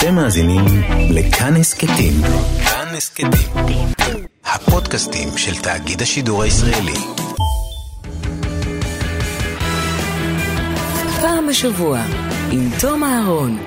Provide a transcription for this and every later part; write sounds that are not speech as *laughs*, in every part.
אתם מאזינים לכאן הסכתים. כאן הסכתים. הפודקאסטים של תאגיד השידור הישראלי. פעם בשבוע, עם תום אהרון,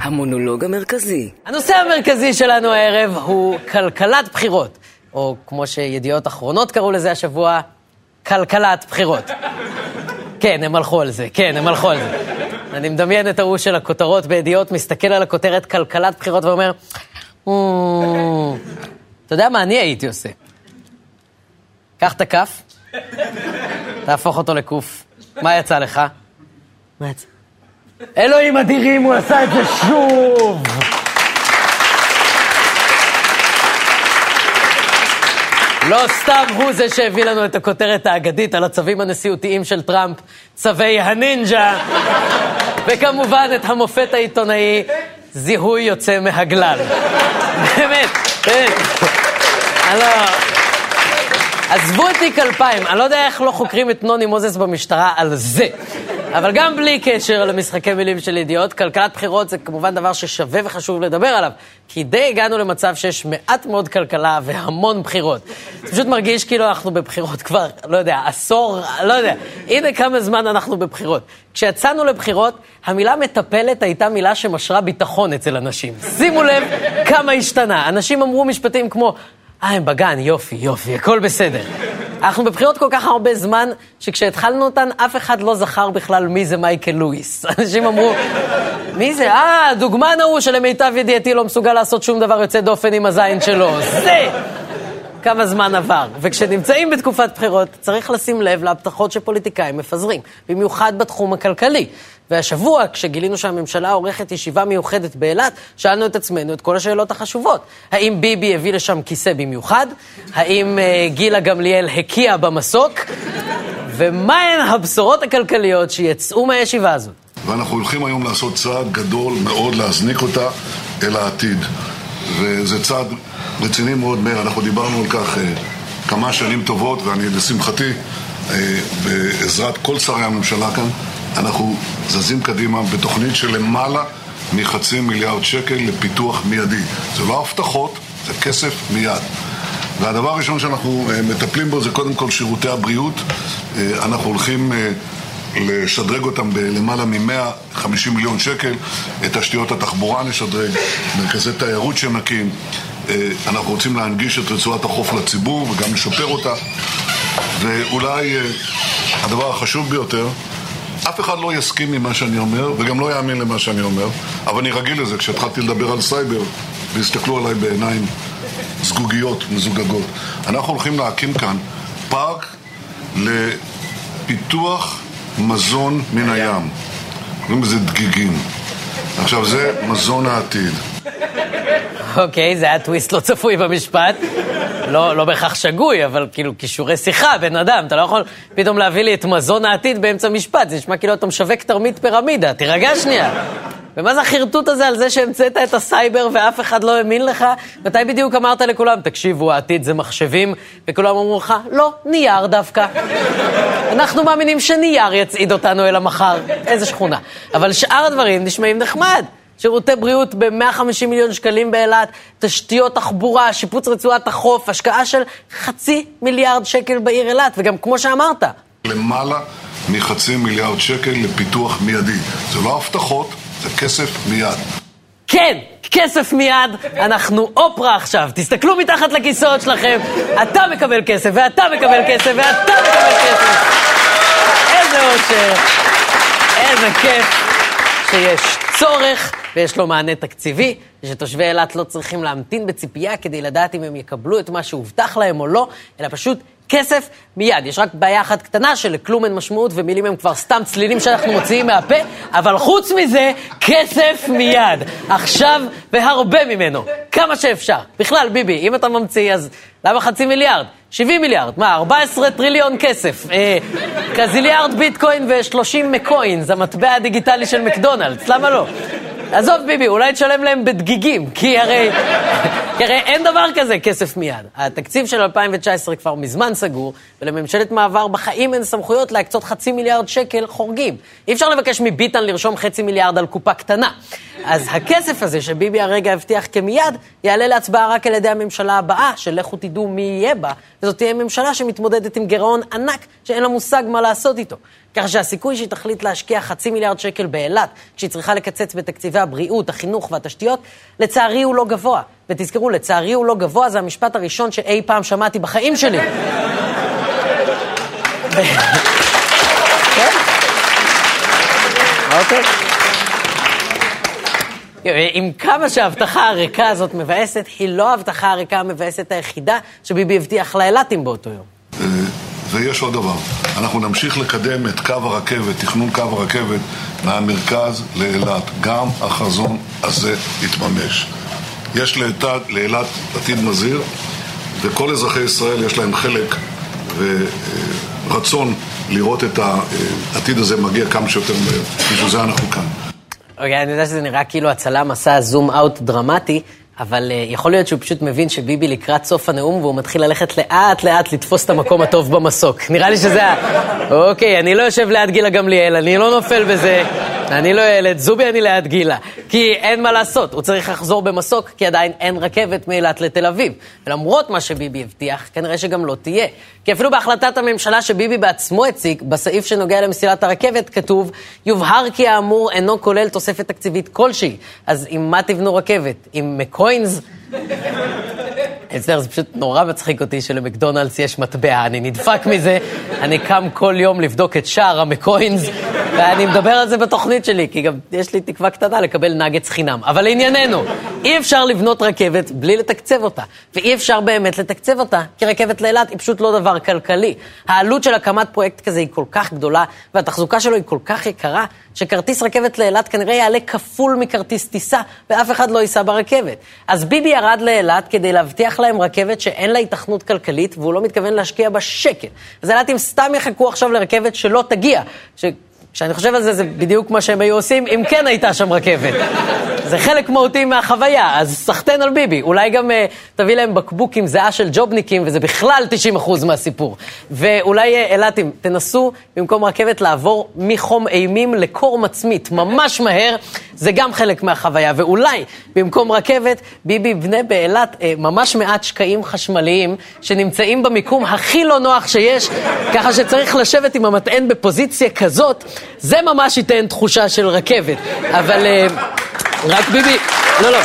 המונולוג המרכזי. הנושא המרכזי שלנו הערב הוא כלכלת בחירות, או כמו שידיעות אחרונות קראו לזה השבוע, כלכלת בחירות. כן, הם הלכו על זה, כן, הם הלכו על זה. אני מדמיין את ההוא של הכותרות בידיעות, מסתכל על הכותרת כלכלת בחירות ואומר, "אמ, אתה יודע מה אני הייתי עושה? קח את הכף, תהפוך אותו לקוף. מה יצא לך? מה יצא? אלוהים אדירים, הוא עשה את זה שוב! לא סתם הוא זה שהביא לנו את הכותרת האגדית על הצווים הנשיאותיים של טראמפ, צווי הנינג'ה, וכמובן את המופת העיתונאי, זיהוי יוצא מהגלל. באמת, באמת. עזבו את תיק 2000, אני לא יודע איך לא חוקרים את נוני מוזס במשטרה על זה. אבל גם בלי קשר למשחקי מילים של ידיעות, כלכלת בחירות זה כמובן דבר ששווה וחשוב לדבר עליו. כי די הגענו למצב שיש מעט מאוד כלכלה והמון בחירות. זה פשוט מרגיש כאילו אנחנו בבחירות כבר, לא יודע, עשור, לא יודע. הנה כמה זמן אנחנו בבחירות. כשיצאנו לבחירות, המילה מטפלת הייתה מילה שמשרה ביטחון אצל אנשים. שימו לב כמה השתנה. אנשים אמרו משפטים כמו... אה, הם בגן, יופי, יופי, הכל בסדר. אנחנו בבחירות כל כך הרבה זמן, שכשהתחלנו אותן, אף אחד לא זכר בכלל מי זה מייקל לואיס. *laughs* אנשים אמרו, מי זה? אה, הדוגמן ההוא שלמיטב ידיעתי לא מסוגל לעשות שום דבר יוצא דופן עם הזין שלו. זה! כמה זמן עבר. וכשנמצאים בתקופת בחירות, צריך לשים לב להבטחות שפוליטיקאים מפזרים, במיוחד בתחום הכלכלי. והשבוע, כשגילינו שהממשלה עורכת ישיבה מיוחדת באילת, שאלנו את עצמנו את כל השאלות החשובות. האם ביבי הביא לשם כיסא במיוחד? האם uh, גילה גמליאל הקיאה במסוק? ומהן הבשורות הכלכליות שיצאו מהישיבה הזאת? ואנחנו הולכים היום לעשות צעד גדול מאוד להזניק אותה אל העתיד. וזה צעד רציני מאוד, מאיר, אנחנו דיברנו על כך אה, כמה שנים טובות, ואני, לשמחתי, אה, בעזרת כל שרי הממשלה כאן, אנחנו זזים קדימה בתוכנית של למעלה מחצי מיליארד שקל לפיתוח מיידי. זה לא הבטחות, זה כסף מיד. והדבר הראשון שאנחנו אה, מטפלים בו זה קודם כל שירותי הבריאות. אה, אנחנו הולכים אה, לשדרג אותם בלמעלה מ-150 מיליון שקל, את תשתיות התחבורה נשדרג, מרכזי תיירות שנקים. אנחנו רוצים להנגיש את רצועת החוף לציבור וגם לשפר אותה. ואולי הדבר החשוב ביותר, אף אחד לא יסכים עם מה שאני אומר, וגם לא יאמין למה שאני אומר, אבל אני רגיל לזה כשהתחלתי לדבר על סייבר, והסתכלו עליי בעיניים זגוגיות, מזוגגות. אנחנו הולכים להקים כאן פארק לפיתוח מזון מן הים. קוראים לזה דגיגים. עכשיו, זה מזון העתיד. אוקיי, זה היה טוויסט לא צפוי במשפט. לא, לא בהכרח שגוי, אבל כאילו כישורי שיחה, בן אדם, אתה לא יכול פתאום להביא לי את מזון העתיד באמצע משפט, זה נשמע כאילו אתה משווק תרמית פירמידה, תירגע שנייה. ומה זה החרטוט הזה על זה שהמצאת את הסייבר ואף אחד לא האמין לך? מתי בדיוק אמרת לכולם, תקשיבו, העתיד זה מחשבים, וכולם אמרו לך, לא, נייר דווקא. אנחנו מאמינים שנייר יצעיד אותנו אל המחר. איזה שכונה. אבל שאר הדברים נשמעים נחמד. שירותי בריאות ב-150 מיליון שקלים באילת, תשתיות תחבורה, שיפוץ רצועת החוף, השקעה של חצי מיליארד שקל בעיר אילת, וגם כמו שאמרת, למעלה מחצי מיליארד שקל לפיתוח מיידי. זה לא הבטחות, זה כסף מיד. כן, כסף מיד, אנחנו אופרה עכשיו, תסתכלו מתחת לכיסאות שלכם, אתה מקבל כסף, ואתה מקבל כסף, ואתה מקבל כסף. איזה אושר, איזה כיף שיש צורך ויש לו מענה תקציבי, ושתושבי אילת לא צריכים להמתין בציפייה כדי לדעת אם הם יקבלו את מה שהובטח להם או לא, אלא פשוט כסף מיד. יש רק בעיה אחת קטנה שלכלום אין משמעות ומילים הם כבר סתם צלילים שאנחנו מוציאים מהפה, אבל חוץ מזה, כסף מיד. עכשיו והרבה ממנו. כמה שאפשר. בכלל, ביבי, אם אתה ממציא, אז למה חצי מיליארד? 70 מיליארד, מה, 14 טריליון כסף, אה, קזיליארד ביטקוין ו-30 מקוינס, המטבע הדיגיטלי של מקדונלדס, למה לא? עזוב ביבי, אולי תשלם להם בדגיגים, כי הרי, כי הרי אין דבר כזה כסף מיד. התקציב של 2019 כבר מזמן סגור, ולממשלת מעבר בחיים אין סמכויות להקצות חצי מיליארד שקל חורגים. אי אפשר לבקש מביטן לרשום חצי מיליארד על קופה קטנה. אז הכסף הזה שביבי הרגע הבטיח כמיד, יעלה להצבעה רק על ידי הממשלה הבאה, שלכו תדעו מי יהיה בה, וזאת תהיה ממשלה שמתמודדת עם גירעון ענק, שאין לה מושג מה לעשות איתו. ככה שהסיכוי שהיא תחליט להשקיע חצי מיליארד שקל באילת, כשהיא צריכה לקצץ בתקציבי הבריאות, החינוך והתשתיות, לצערי הוא לא גבוה. ותזכרו, לצערי הוא לא גבוה, זה המשפט הראשון שאי פעם שמעתי בחיים שלי. אוקיי. עם כמה שההבטחה הריקה הזאת מבאסת, היא לא ההבטחה הריקה המבאסת היחידה שביבי הבטיח לאילתים באותו יום. ויש עוד דבר, אנחנו נמשיך לקדם את קו הרכבת, תכנון קו הרכבת מהמרכז לאילת. גם החזון הזה יתממש. יש לאילת עתיד מזהיר, וכל אזרחי ישראל יש להם חלק ורצון לראות את העתיד הזה מגיע כמה שיותר מהר. בשביל זה אנחנו כאן. אוקיי, אני יודע שזה נראה כאילו הצלם עשה זום אאוט דרמטי, אבל uh, יכול להיות שהוא פשוט מבין שביבי לקראת סוף הנאום והוא מתחיל ללכת לאט-לאט לתפוס את המקום הטוב במסוק. נראה לי שזה ה... אוקיי, אני לא יושב ליד גילה גמליאל, אני לא נופל בזה, אני לא ילד, זובי אני ליד גילה. כי אין מה לעשות, הוא צריך לחזור במסוק, כי עדיין אין רכבת מאילת לתל אביב. ולמרות מה שביבי הבטיח, כנראה שגם לא תהיה. כי אפילו בהחלטת הממשלה שביבי בעצמו הציג, בסעיף שנוגע למסילת הרכבת, כתוב, יובהר כי האמור אינו כולל תוספת תקציבית כלשהי. אז עם מה תבנו רכבת? עם מקוינס? זה פשוט נורא מצחיק אותי שלמקדונלדס יש מטבע, אני נדפק מזה, אני קם כל יום לבדוק את שער המקוינס, ואני מדבר על זה בתוכנית שלי, כי גם יש לי תקווה קטנה לקבל נגץ חינם. אבל לענייננו, אי אפשר לבנות רכבת בלי לתקצב אותה, ואי אפשר באמת לתקצב אותה, כי רכבת לאילת היא פשוט לא דבר כלכלי. העלות של הקמת פרויקט כזה היא כל כך גדולה, והתחזוקה שלו היא כל כך יקרה, שכרטיס רכבת לאילת כנראה יעלה כפול מכרטיס טיסה, ואף אחד לא ייסע ברכבת. אז ביבי ירד לאילת כדי להבטיח להם רכבת שאין לה התכנות כלכלית, והוא לא מתכוון להשקיע בה שקל. אז אילתים סתם יחכו עכשיו לרכבת שלא תגיע. ש... כשאני חושב על זה, זה בדיוק מה שהם היו עושים אם כן הייתה שם רכבת. זה חלק מהותי מהחוויה, אז סחטיין על ביבי. אולי גם uh, תביא להם בקבוק עם זיעה של ג'ובניקים, וזה בכלל 90% מהסיפור. ואולי אילתים, תנסו במקום רכבת לעבור מחום אימים לקור מצמית, ממש מהר, זה גם חלק מהחוויה. ואולי במקום רכבת, ביבי יבנה באילת uh, ממש מעט שקעים חשמליים, שנמצאים במיקום הכי לא נוח שיש, ככה שצריך לשבת עם המטען בפוזיציה כזאת. זה ממש ייתן תחושה של רכבת. אבל uh, רק ביבי, לא, לא.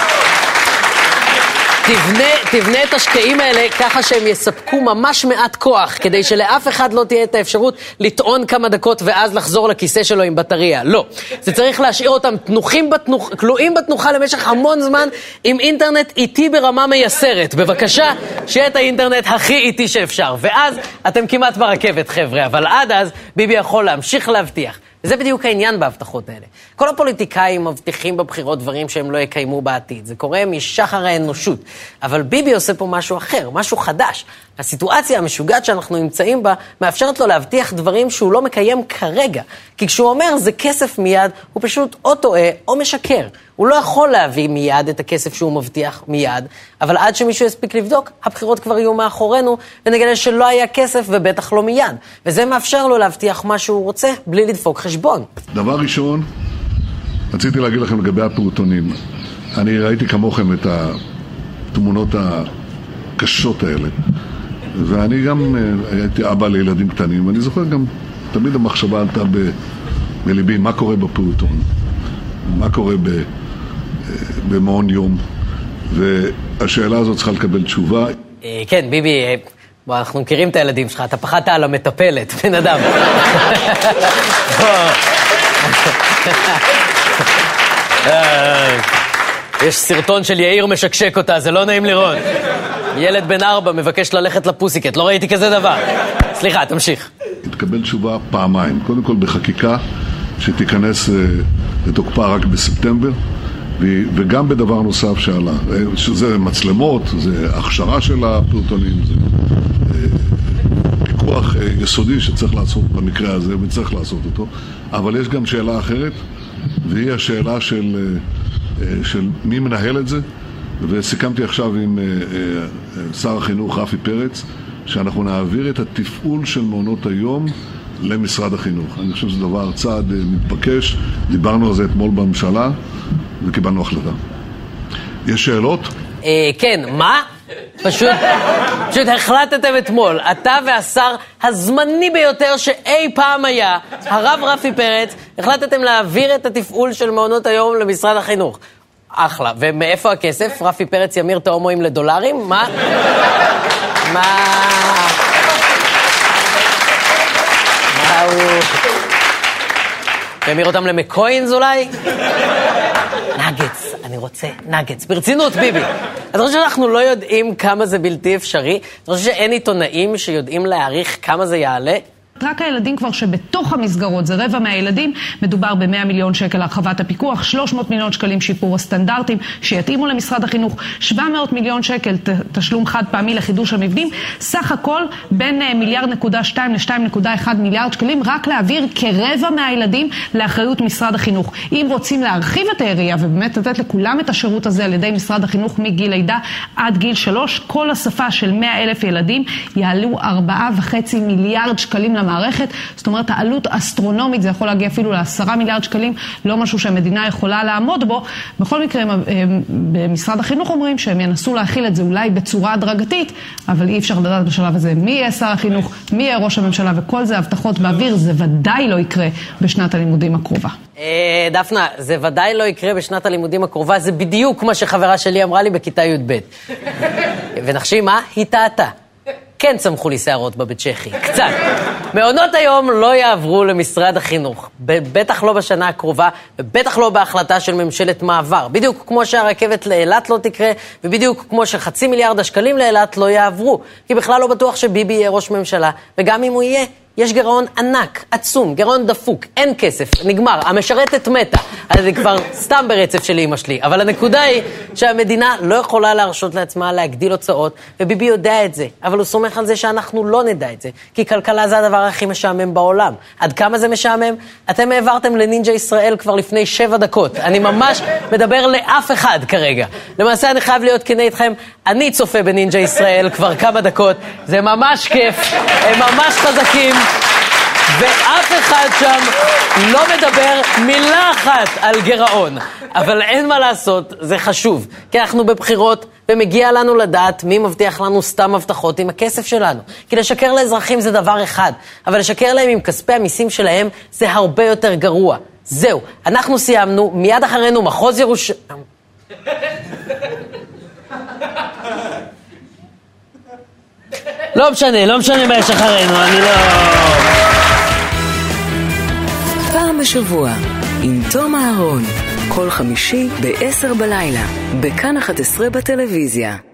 תבנה, תבנה את השקעים האלה ככה שהם יספקו ממש מעט כוח, כדי שלאף אחד לא תהיה את האפשרות לטעון כמה דקות ואז לחזור לכיסא שלו עם בטריה. לא. זה צריך להשאיר אותם תנוחים בתנוח, כלואים בתנוחה למשך המון זמן עם אינטרנט איטי ברמה מייסרת. בבקשה, שיהיה את האינטרנט הכי איטי שאפשר. ואז אתם כמעט ברכבת, חבר'ה. אבל עד אז ביבי יכול להמשיך להבטיח. וזה בדיוק העניין בהבטחות האלה. כל הפוליטיקאים מבטיחים בבחירות דברים שהם לא יקיימו בעתיד. זה קורה משחר האנושות. אבל ביבי עושה פה משהו אחר, משהו חדש. הסיטואציה המשוגעת שאנחנו נמצאים בה מאפשרת לו להבטיח דברים שהוא לא מקיים כרגע. כי כשהוא אומר זה כסף מיד, הוא פשוט או טועה או משקר. הוא לא יכול להביא מיד את הכסף שהוא מבטיח מיד, אבל עד שמישהו יספיק לבדוק, הבחירות כבר יהיו מאחורינו, ונגלה שלא היה כסף ובטח לא מיד. וזה מאפשר לו להבטיח מה שהוא רוצה בלי לדפוק חשבון. דבר ראשון, רציתי להגיד לכם לגבי הפעוטונים. אני ראיתי כמוכם את התמונות הקשות האלה. ואני גם אה, הייתי אבא לילדים קטנים, ואני זוכר גם, תמיד המחשבה עלתה בליבי, מה קורה בפעוטון? מה קורה ב, במעון יום? והשאלה הזאת צריכה לקבל תשובה. אה, כן, ביבי, בוא, אנחנו מכירים את הילדים שלך, אתה פחדת על המטפלת, *laughs* בן אדם. יש סרטון של יאיר משקשק אותה, זה לא נעים לראות. ילד בן ארבע מבקש ללכת לפוסיקט, לא ראיתי כזה דבר. סליחה, תמשיך. תקבל תשובה פעמיים. קודם כל בחקיקה שתיכנס אה, לתוקפה רק בספטמבר, וגם בדבר נוסף שעלה, אה, שזה מצלמות, זה הכשרה של הפעוטונים, זה אה, פיקוח יסודי שצריך לעשות במקרה הזה, וצריך לעשות אותו, אבל יש גם שאלה אחרת, והיא השאלה של, של מי מנהל את זה. וסיכמתי עכשיו עם אה, אה, שר החינוך רפי פרץ שאנחנו נעביר את התפעול של מעונות היום למשרד החינוך. אני חושב שזה דבר, צעד אה, מתבקש, דיברנו על זה אתמול בממשלה, וקיבלנו החלטה. יש שאלות? אה, כן, מה? פשוט, פשוט החלטתם אתמול, אתה והשר הזמני ביותר שאי פעם היה, הרב רפי פרץ, החלטתם להעביר את התפעול של מעונות היום למשרד החינוך. אחלה. ומאיפה הכסף? רפי פרץ ימיר את ההומואים לדולרים? מה? מה... הוא... ימיר אותם למקוינס אולי? נגץ, אני רוצה נגץ. ברצינות, ביבי. אתה חושב שאנחנו לא יודעים כמה זה בלתי אפשרי? אתה חושב שאין עיתונאים שיודעים להעריך כמה זה יעלה? רק הילדים כבר שבתוך המסגרות, זה רבע מהילדים, מדובר ב-100 מיליון שקל להרחבת הפיקוח, 300 מיליון שקלים שיפור הסטנדרטים שיתאימו למשרד החינוך, 700 מיליון שקל תשלום חד פעמי לחידוש המבנים, סך הכל בין אה, מיליארד נקודה 2 ל-2.1 מיליארד שקלים, רק להעביר כרבע מהילדים לאחריות משרד החינוך. אם רוצים להרחיב את העירייה ובאמת לתת לכולם את השירות הזה על ידי משרד החינוך מגיל לידה עד גיל 3, כל השפה של 100 אלף ילדים יעלו 4.5 מיליארד שקלים למערכת. המערכת, זאת אומרת העלות אסטרונומית, זה יכול להגיע אפילו לעשרה מיליארד שקלים, לא משהו שהמדינה יכולה לעמוד בו. בכל מקרה, במשרד החינוך אומרים שהם ינסו להכיל את זה אולי בצורה הדרגתית, אבל אי אפשר לדעת בשלב הזה מי יהיה שר החינוך, מי יהיה ראש הממשלה, וכל זה הבטחות באוויר, זה ודאי לא יקרה בשנת הלימודים הקרובה. אה, דפנה, זה ודאי לא יקרה בשנת הלימודים הקרובה, זה בדיוק מה שחברה שלי אמרה לי בכיתה י"ב. ונחשי מה? היא טעתה. כן צמחו לי שערות בבית צ'כי, קצת. מעונות היום לא יעברו למשרד החינוך, בטח לא בשנה הקרובה, ובטח לא בהחלטה של ממשלת מעבר. בדיוק כמו שהרכבת לאילת לא תקרה, ובדיוק כמו שחצי מיליארד השקלים לאילת לא יעברו. כי בכלל לא בטוח שביבי יהיה ראש ממשלה, וגם אם הוא יהיה, יש גירעון ענק, עצום, גירעון דפוק, אין כסף, נגמר, המשרתת מתה. אז זה כבר סתם ברצף של אימא שלי. אבל הנקודה היא שהמדינה לא יכולה להרשות לעצמה להגדיל הוצאות, וביבי יודע את זה, אבל הוא סומך על זה שאנחנו לא נדע את זה, כי כלכלה זה הדבר הכי משעמם בעולם. עד כמה זה משעמם? אתם העברתם לנינג'ה ישראל כבר לפני שבע דקות. אני ממש מדבר לאף אחד כרגע. למעשה אני חייב להיות כנה איתכם, אני צופה בנינג'ה ישראל כבר כמה דקות, זה ממש כיף, הם ממש חזקים. ואף אחד שם לא מדבר מילה אחת על גירעון. אבל אין מה לעשות, זה חשוב. כי אנחנו בבחירות, ומגיע לנו לדעת מי מבטיח לנו סתם הבטחות עם הכסף שלנו. כי לשקר לאזרחים זה דבר אחד, אבל לשקר להם עם כספי המיסים שלהם זה הרבה יותר גרוע. זהו, אנחנו סיימנו, מיד אחרינו מחוז ירושלים... לא משנה, לא משנה מה יש אחרינו, אני לא... פעם בשבוע, עם תום אהרון, כל חמישי ב-10 בלילה, בכאן 11 בטלוויזיה.